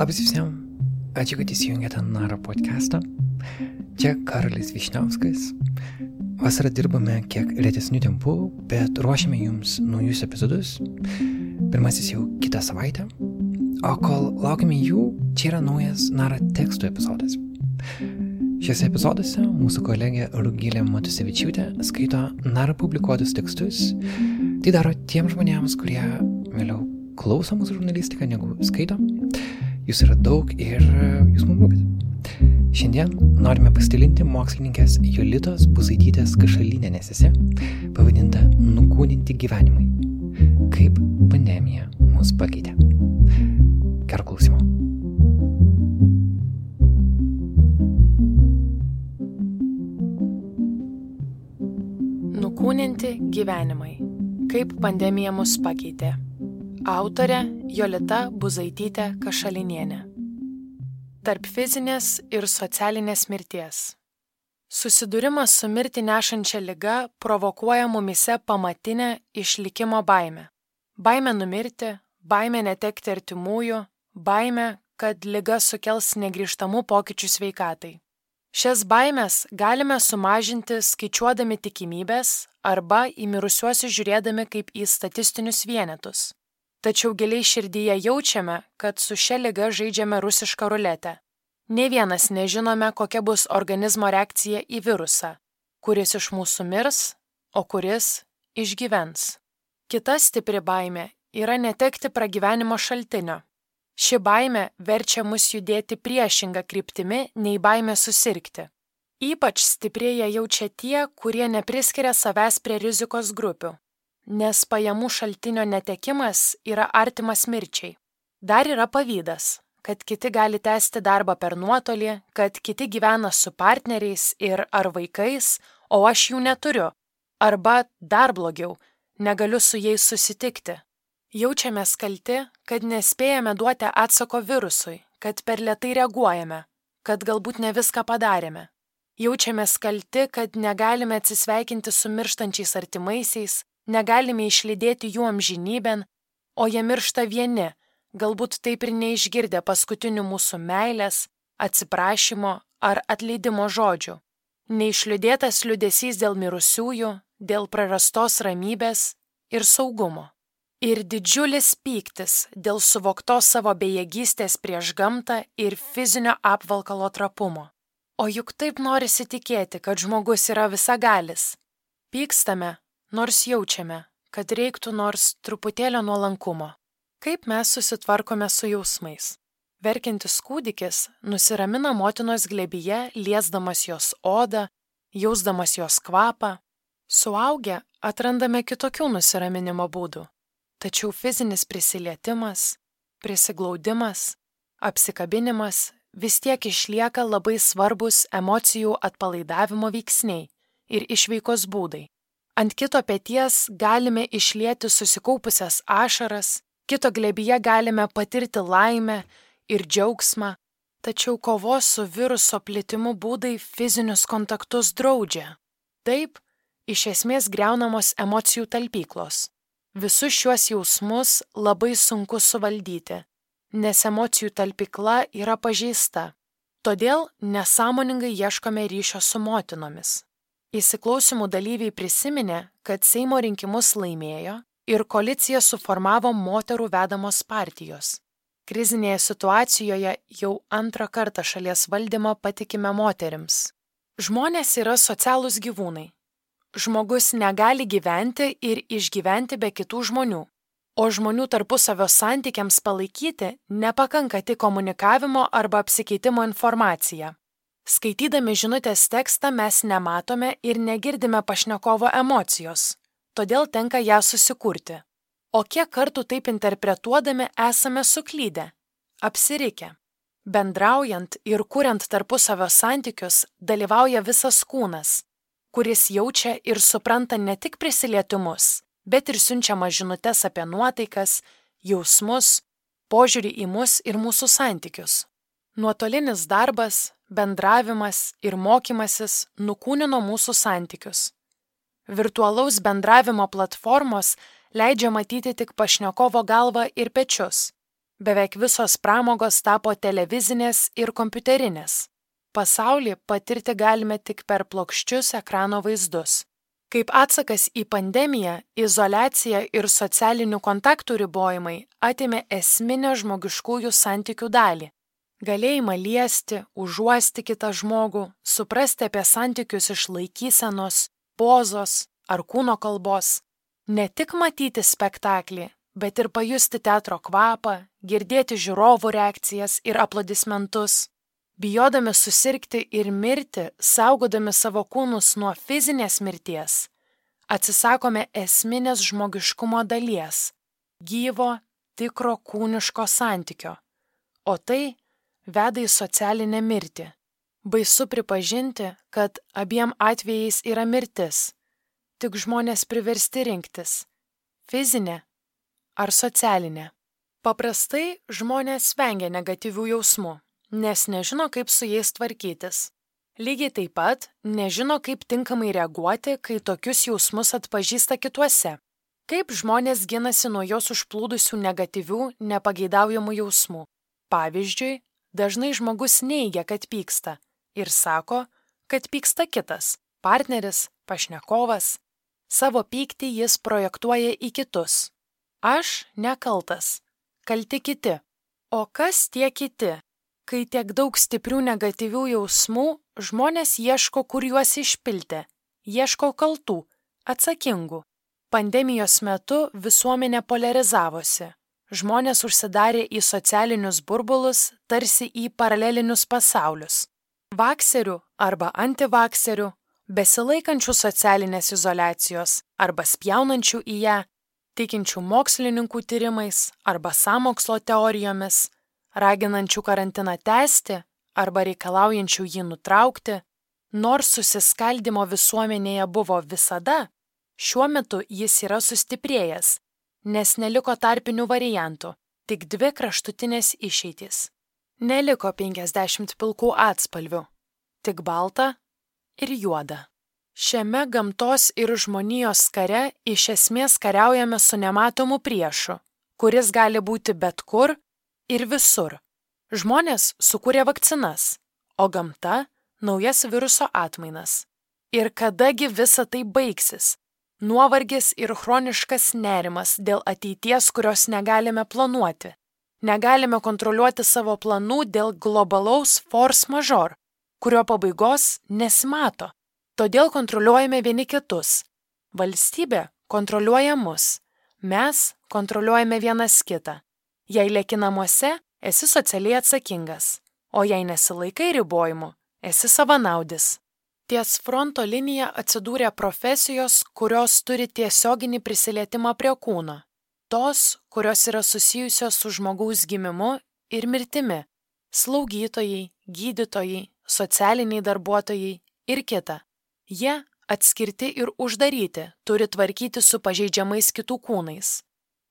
Labas visiems, ačiū, kad įsijungėte Naro podcastą. Čia Karolis Višniauskas. Vasarą dirbame kiek lėtesnių tempų, bet ruošiame jums naujus epizodus. Pirmasis jau kitą savaitę. O kol laukime jų, čia yra naujas Nara tekstų epizodas. Šiuose epizoduose mūsų kolegė Rugilė Matusevičiūtė skaito Nara publikuotus tekstus. Tai daro tiems žmonėms, kurie vėliau klauso mūsų žurnalistiką, negu skaito. Jūs yra daug ir jūs mums rūpit. Šiandien norime pasidalinti mokslininkės Jolitos Buzaitytės Kašalinė nesese, pavadinta Nukūninti gyvenimai. Kaip pandemija mus pakeitė. Gero klausimo. Nukūninti gyvenimai. Kaip pandemija mus pakeitė. Autorė Jolita Buzaitytė Kašalinienė. Tarp fizinės ir socialinės mirties. Susidūrimas su mirti nešančia lyga provokuoja mumise pamatinę išlikimo baimę. Baimė numirti, baimė netekti artimųjų, baimė, kad lyga sukels negryžtamų pokyčių sveikatai. Šias baimės galime sumažinti skaičiuodami tikimybės arba į mirusiuosius žiūrėdami kaip į statistinius vienetus. Tačiau giliai širdyje jaučiame, kad su šia lyga žaidžiame rusišką ruletę. Ne vienas nežinome, kokia bus organizmo reakcija į virusą, kuris iš mūsų mirs, o kuris išgyvens. Kita stipri baimė yra netekti pragyvenimo šaltinio. Ši baimė verčia mus judėti priešingą kryptimi nei baimė susirgti. Ypač stiprėja jaučia tie, kurie nepriskiria savęs prie rizikos grupių nes pajamų šaltinio netekimas yra artimas mirčiai. Dar yra pavydas, kad kiti gali tęsti darbą per nuotolį, kad kiti gyvena su partneriais ir ar vaikais, o aš jų neturiu. Arba dar blogiau, negaliu su jais susitikti. Jaučiamės kalti, kad nespėjame duoti atsako virusui, kad per lietai reaguojame, kad galbūt ne viską padarėme. Jaučiamės kalti, kad negalime atsisveikinti su mirštančiais artimaisiais, negalime išlydėti jų amžinybėn, o jie miršta vieni, galbūt taip ir neišgirdę paskutinių mūsų meilės, atsiprašymo ar atleidimo žodžių. Neišliūdėtas liudesys dėl mirusiųjų, dėl prarastos ramybės ir saugumo. Ir didžiulis pyktis dėl suvoktos savo bejėgystės prieš gamtą ir fizinio apvalkalo trapumo. O juk taip norisi tikėti, kad žmogus yra visagalis. Pykstame, nors jaučiame, kad reiktų nors truputėlio nuolankumo. Kaip mes susitvarkome su jausmais? Verkintis kūdikis nusiramina motinos glebyje, liesdamas jos odą, jausdamas jos kvapą. Suaugę atrandame kitokių nusiraminimo būdų. Tačiau fizinis prisilietimas, prisiglaudimas, apsikabinimas vis tiek išlieka labai svarbus emocijų atpalaidavimo veiksniai ir išveikos būdai. Ant kito pėties galime išlieti susikaupusias ašaras, kito glebyje galime patirti laimę ir džiaugsmą, tačiau kovos su viruso plitimu būdai fizinius kontaktus draudžia. Taip, iš esmės greunamos emocijų talpyklos. Visus šiuos jausmus labai sunku suvaldyti, nes emocijų talpykla yra pažeista. Todėl nesąmoningai ieškome ryšio su motinomis. Įsiklausimų dalyviai prisiminė, kad Seimo rinkimus laimėjo ir koaliciją suformavo moterų vedamos partijos. Krizinėje situacijoje jau antrą kartą šalies valdymą patikime moterims. Žmonės yra socialūs gyvūnai. Žmogus negali gyventi ir išgyventi be kitų žmonių. O žmonių tarpusavio santykiams palaikyti nepakanka tik komunikavimo arba apsikeitimo informacija. Skaitydami žinutės tekstą mes nematome ir negirdime pašnekovo emocijos, todėl tenka ją susikurti. O kiek kartų taip interpretuodami esame suklydę, apsirikę. Bendraujant ir kuriant tarpusavio santykius dalyvauja visas kūnas, kuris jaučia ir supranta ne tik prisilietimus, bet ir siunčiama žinutės apie nuotaikas, jausmus, požiūrį į mus ir mūsų santykius. Nuotolinis darbas, bendravimas ir mokymasis nukūnino mūsų santykius. Virtualaus bendravimo platformos leidžia matyti tik pašnekovo galvą ir pečius, Beveik visos pramogos tapo televizinės ir kompiuterinės. Pasaulį patirti galime tik per plokščius ekrano vaizdus. Kaip atsakas į pandemiją, izolacija ir socialinių kontaktų ribojimai atimė esminę žmogiškųjų santykių dalį. Galėjimą liesti, užuosti kitą žmogų, suprasti apie santykius iš laikysenos, pozos ar kūno kalbos. Ne tik matyti spektaklį, bet ir pajusti teatro kvapą, girdėti žiūrovų reakcijas ir aplodismentus bijodami susirgti ir mirti, saugodami savo kūnus nuo fizinės mirties, atsisakome esminės žmogiškumo dalies - gyvo, tikro kūniško santykio, o tai veda į socialinę mirtį. Baisu pripažinti, kad abiem atvejais yra mirtis, tik žmonės priversti rinktis - fizinė ar socialinė. Paprastai žmonės vengia negatyvių jausmų nes nežino, kaip su jais tvarkytis. Lygiai taip pat nežino, kaip tinkamai reaguoti, kai tokius jausmus atpažįsta kituose. Kaip žmonės ginasi nuo jos užplūdusių negatyvių, nepageidaujamų jausmų. Pavyzdžiui, dažnai žmogus neigia, kad pyksta ir sako, kad pyksta kitas - partneris, pašnekovas. Savo pyktį jis projektuoja į kitus. Aš nekaltas, kalti kiti. O kas tie kiti? Kai tiek daug stiprių negatyvių jausmų, žmonės ieško, kur juos išpilti, ieško kaltų, atsakingų. Pandemijos metu visuomenė polarizavosi. Žmonės užsidarė į socialinius burbulus, tarsi į paralelinius pasaulius. Vakserių arba antivakserių, besilaikančių socialinės izolacijos arba spjaunančių į ją, tikinčių mokslininkų tyrimais arba samokslo teorijomis, raginančių karantiną tęsti arba reikalaujančių jį nutraukti, nors susiskaldimo visuomenėje buvo visada, šiuo metu jis yra sustiprėjęs, nes neliko tarpinių variantų, tik dvi kraštutinės išeitys. Neliko 50 pilkų atspalvių, tik balta ir juoda. Šiame gamtos ir žmonijos kare iš esmės kariaujame su nematomu priešu, kuris gali būti bet kur ir visur. Žmonės sukūrė vakcinas, o gamta - naujas viruso atmainas. Ir kadagi visa tai baigsis? Nuovargis ir chroniškas nerimas dėl ateities, kurios negalime planuoti. Negalime kontroliuoti savo planų dėl globalaus force major, kurio pabaigos nesimato. Todėl kontroliuojame vieni kitus. Valstybė kontroliuoja mus. Mes kontroliuojame vienas kitą. Jei lieki namuose, esi socialiai atsakingas, o jei nesilaikai ribojimų, esi savanaudis. Ties fronto linija atsidūrė profesijos, kurios turi tiesioginį prisilietimą prie kūno. Tos, kurios yra susijusios su žmogaus gimimu ir mirtimi - slaugytojai, gydytojai, socialiniai darbuotojai ir kita. Jie atskirti ir uždaryti, turi tvarkyti su pažeidžiamais kitų kūnais.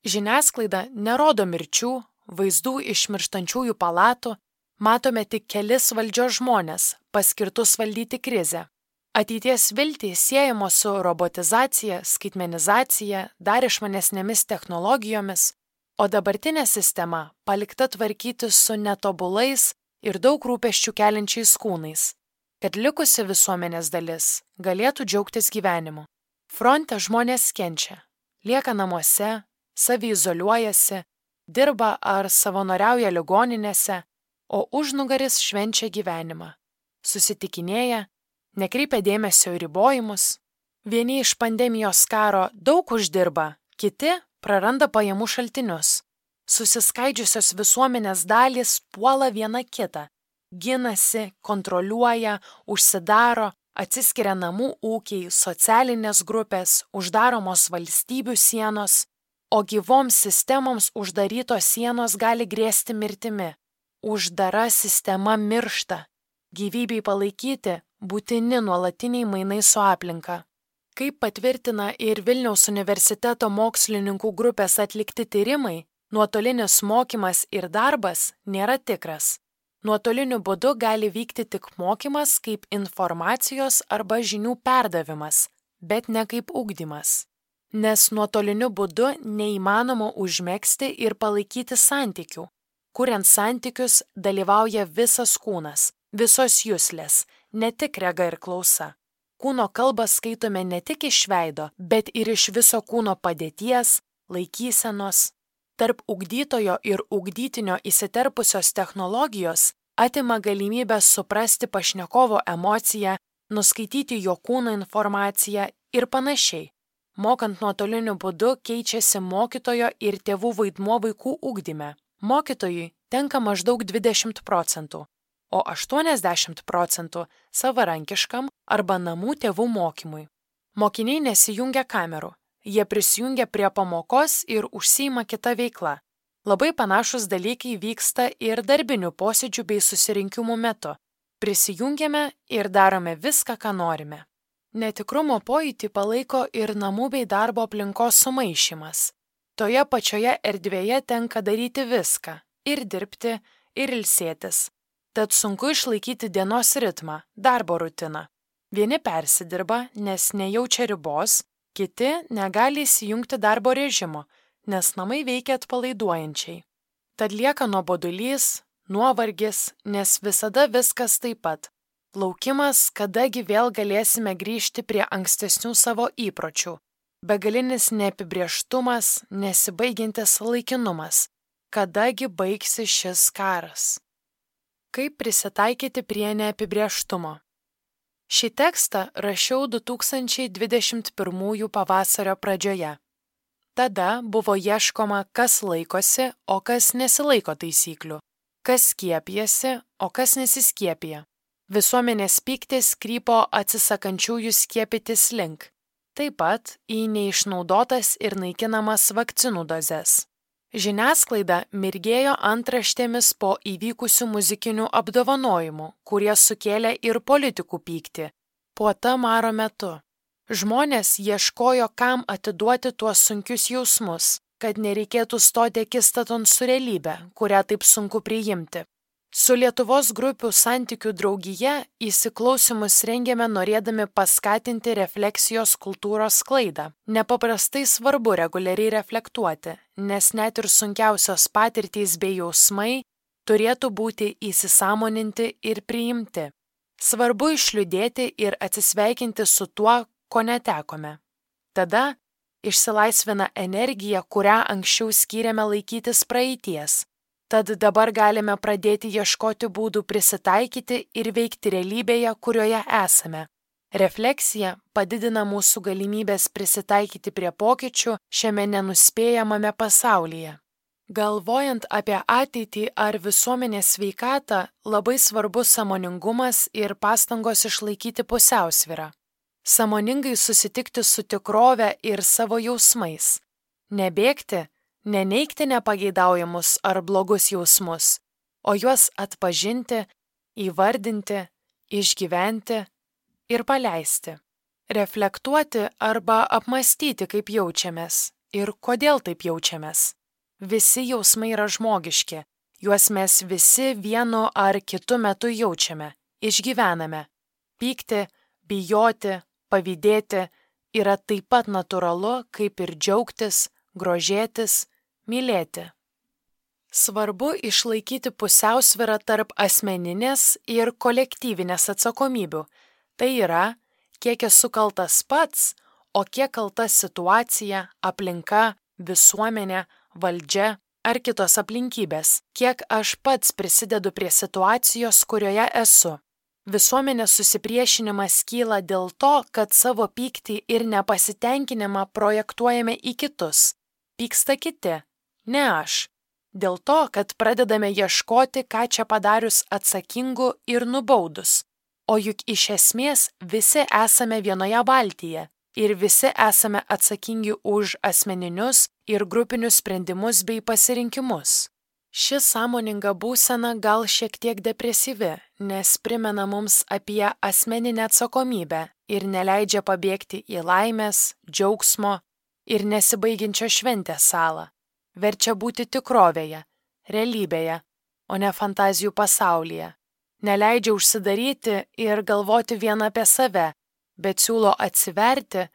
Žiniasklaida nerodo mirčių, vaizdų iš mirštančiųjų palatų, matome tik kelis valdžios žmonės, paskirtus valdyti krizę. Ateities viltys siejamos su robotizacija, skaitmenizacija, dar išmanesnėmis technologijomis, o dabartinė sistema palikta tvarkyti su netobulais ir daug rūpeščių keliančiais kūnais, kad likusi visuomenės dalis galėtų džiaugtis gyvenimu. Fronte žmonės kenčia, lieka namuose, saviizoliuojasi, dirba ar savanoriauja ligoninėse, o užnugaris švenčia gyvenimą. Susitikinėja, nekreipia dėmesio į ribojimus. Vieni iš pandemijos karo daug uždirba, kiti praranda pajamų šaltinius. Susiskaidžiusios visuomenės dalys puola viena kitą, ginasi, kontroliuoja, užsidaro, atsiskiria namų ūkiai, socialinės grupės, uždaromos valstybių sienos, o gyvoms sistemoms uždarytos sienos gali grėsti mirtimi. Uždara sistema miršta. Gyvybei palaikyti būtini nuolatiniai mainai su aplinka. Kaip patvirtina ir Vilniaus universiteto mokslininkų grupės atlikti tyrimai, nuotolinis mokymas ir darbas nėra tikras. Nuotoliniu būdu gali vykti tik mokymas kaip informacijos arba žinių perdavimas, bet ne kaip ugdymas nes nuotoliniu būdu neįmanoma užmėgsti ir palaikyti santykių, Kuriant santykius dalyvauja visas kūnas, visos jūslės, ne tik rega ir klausa. Kūno kalbą skaitome ne tik iš veido, bet ir iš viso kūno padėties, laikysenos. Tarp ugdytojo ir ugdytinio įsiterpusios technologijos atima galimybę suprasti pašnekovo emociją, nuskaityti jo kūno informaciją ir panašiai. Mokant nuotoliniu būdu keičiasi mokytojo ir tėvų vaidmuo vaikų ugdyme. Mokytojui tenka maždaug 20 procentų, o 80 procentų savarankiškam arba namų tėvų mokymui. Mokiniai nesijungia kamerų, jie prisijungia prie pamokos ir užsima kitą veiklą. Labai panašus dalykai vyksta ir darbinių posėdžių bei susirinkimų metu. Prisijungiame ir darome viską, ką norime. Netikrumo pojūtį palaiko ir namų bei darbo aplinkos sumaišymas. Toje pačioje erdvėje tenka daryti viską - ir dirbti, ir ilsėtis, tad sunku išlaikyti dienos ritmą, darbo rutiną. Vieni persidirba, nes nejaučia ribos, kiti negali įsijungti darbo režimo, nes namai veikia atpalaiduojančiai. Tad lieka nuobodulys, nuovargis, nes visada viskas taip pat. Laukimas, kadagi vėl galėsime grįžti prie ankstesnių savo įpročių. Begalinis neapibrieštumas, nesibaigiantis laikinumas. Kadagi baigsi šis karas? Kaip prisitaikyti prie neapibrieštumo? Šį tekstą rašiau 2021 pavasario pradžioje. Tada buvo ieškoma, kas laikosi, o kas nesilaiko taisyklių, kas skiepijasi, o kas nesiskiepija. Visuomenės pyktis krypo atsisakančiųjų skiepytis link, taip pat į neišnaudotas ir naikinamas vakcinų dozes. Žiniasklaida mirgėjo antraštėmis po įvykusių muzikinių apdovanojimų, kurie sukėlė ir politikų pyktį. Puota maro metu. Žmonės ieškojo, kam atiduoti tuos sunkius jausmus, kad nereikėtų stoti akistaton su realybė, kurią taip sunku priimti. Su Lietuvos grupių santykių draugija įsiklausimus rengėme norėdami paskatinti refleksijos kultūros sklaidą. Nepaprastai svarbu reguliariai reflektuoti, nes net ir sunkiausios patirtys bei jausmai turėtų būti įsisamoninti ir priimti. Svarbu išliūdėti ir atsisveikinti su tuo, ko netekome. Tada išsilaisvina energija, kurią anksčiau skyrėme laikytis praeities Tad dabar galime pradėti ieškoti būdų prisitaikyti ir veikti realybėje, kurioje esame. Refleksija padidina mūsų galimybės prisitaikyti prie pokyčių šiame nenuspėjamame pasaulyje. Galvojant apie ateitį ar visuomenės sveikatą, labai svarbus samoningumas ir pastangos išlaikyti pusiausvyrą. Samoningai susitikti su tikrove ir savo jausmais. Nebėgti, neneikti nepageidaujamus ar blogus jausmus, o juos atpažinti, įvardinti, išgyventi ir paleisti. Reflektuoti arba apmastyti, kaip jaučiamės ir kodėl taip jaučiamės. Visi jausmai yra žmogiški, juos mes visi vienu ar kitu metu jaučiame, išgyvename. Pykti, bijoti, pavydėti yra taip pat natūralu, kaip ir džiaugtis, grožėtis, mylėti. Svarbu išlaikyti pusiausvyrą tarp asmeninės ir kolektyvinės atsakomybių. Tai yra, kiek esu kaltas pats, o kiek kalta situacija, aplinka, visuomenė, valdžia ar kitos aplinkybės, kiek aš pats prisidedu prie situacijos, kurioje esu. Visuomenės susipriešinimas kyla dėl to, kad savo pyktį ir nepasitenkinimą projektuojame į kitus, pyksta kiti, ne aš. Dėl to, kad pradedame ieškoti, ką čia padarius atsakingu ir nubaudus. O juk iš esmės visi esame vienoje valtyje ir visi esame atsakingi už asmeninius ir grupinius sprendimus bei pasirinkimus. Ši sąmoninga būsena gal šiek tiek depresyvi, nes primena mums apie asmeninę atsakomybę ir neleidžia pabėgti į laimės, džiaugsmo ir nesibaigiančio šventės salą. Verčia būti tikrovėje, realybėje, o ne fantazijų pasaulyje. Neleidžia užsidaryti ir galvoti vien apie save, bet siūlo atsiverti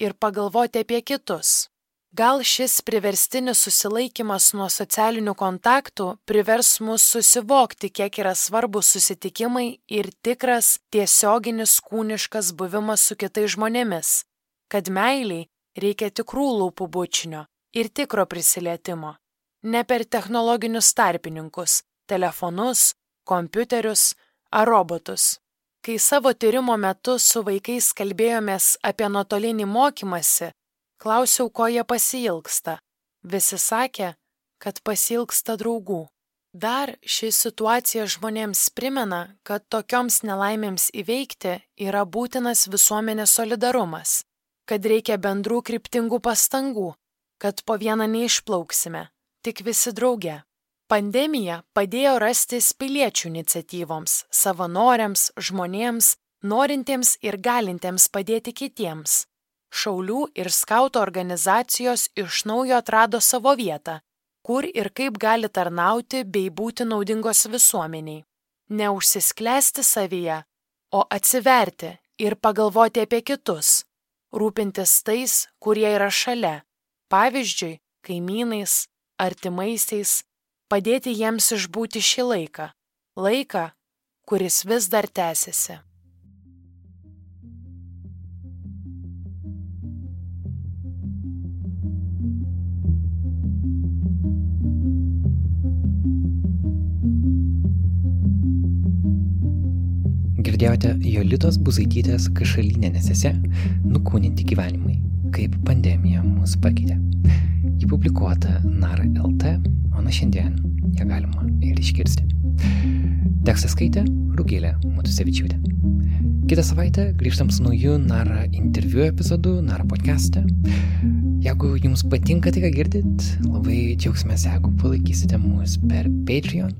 ir pagalvoti apie kitus. Gal šis priverstinis susilaikimas nuo socialinių kontaktų privers mus susivokti, kiek yra svarbus susitikimai ir tikras tiesioginis kūniškas buvimas su kitais žmonėmis, kad meiliai reikia tikrų lūpų bučinio ir tikro prisilietimo, ne per technologinius tarpininkus, telefonus, kompiuterius ar robotus. Kai savo tyrimo metu su vaikais kalbėjomės apie nuotolinį mokymasi, Klausiau, ko jie pasilgsta. Visi sakė, kad pasilgsta draugų. Dar ši situacija žmonėms primena, kad tokioms nelaimėms įveikti yra būtinas visuomenės solidarumas, kad reikia bendrų kryptingų pastangų, kad po vieną neišplauksime, tik visi drauge. Pandemija padėjo rastis piliečių iniciatyvoms, savanoriams, žmonėms, norintiems ir galintiems padėti kitiems šaulių ir skautų organizacijos iš naujo atrado savo vietą, kur ir kaip gali tarnauti bei būti naudingos visuomeniai. Neužsisklęsti savyje, o atsiverti ir pagalvoti apie kitus, rūpintis tais, kurie yra šalia, pavyzdžiui, kaimynais, artimaisiais, padėti jiems išbūti šį laiką, laiką, kuris vis dar tęsiasi. Girdėjote Jolitos Buzaitytės kašalinės esė Nukūninti gyvenimai, kaip pandemija mus pakeitė. Ji publikuota NAR LT, o nuo šiandien ją galima ir iškirsti. Tekstą skaitė Rūgėlė Mutusevičiūtė. Kitą savaitę grįžtam su nauju NAR interviu epizodu, NAR podcast'e. Jeigu jums patinka tai, ką girdit, labai džiaugsimės, jeigu palaikysite mus per Patreon,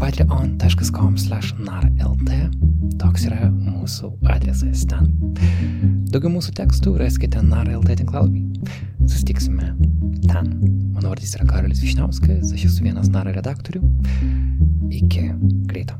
patreon.com slash narlt. Toks yra mūsų adresas ten. Daugiau mūsų tekstų raskite narlt tinklalapį. Susitiksime ten. Mano vardas yra Karolis Višniauskas, aš esu vienas naro redaktorių. Iki greito.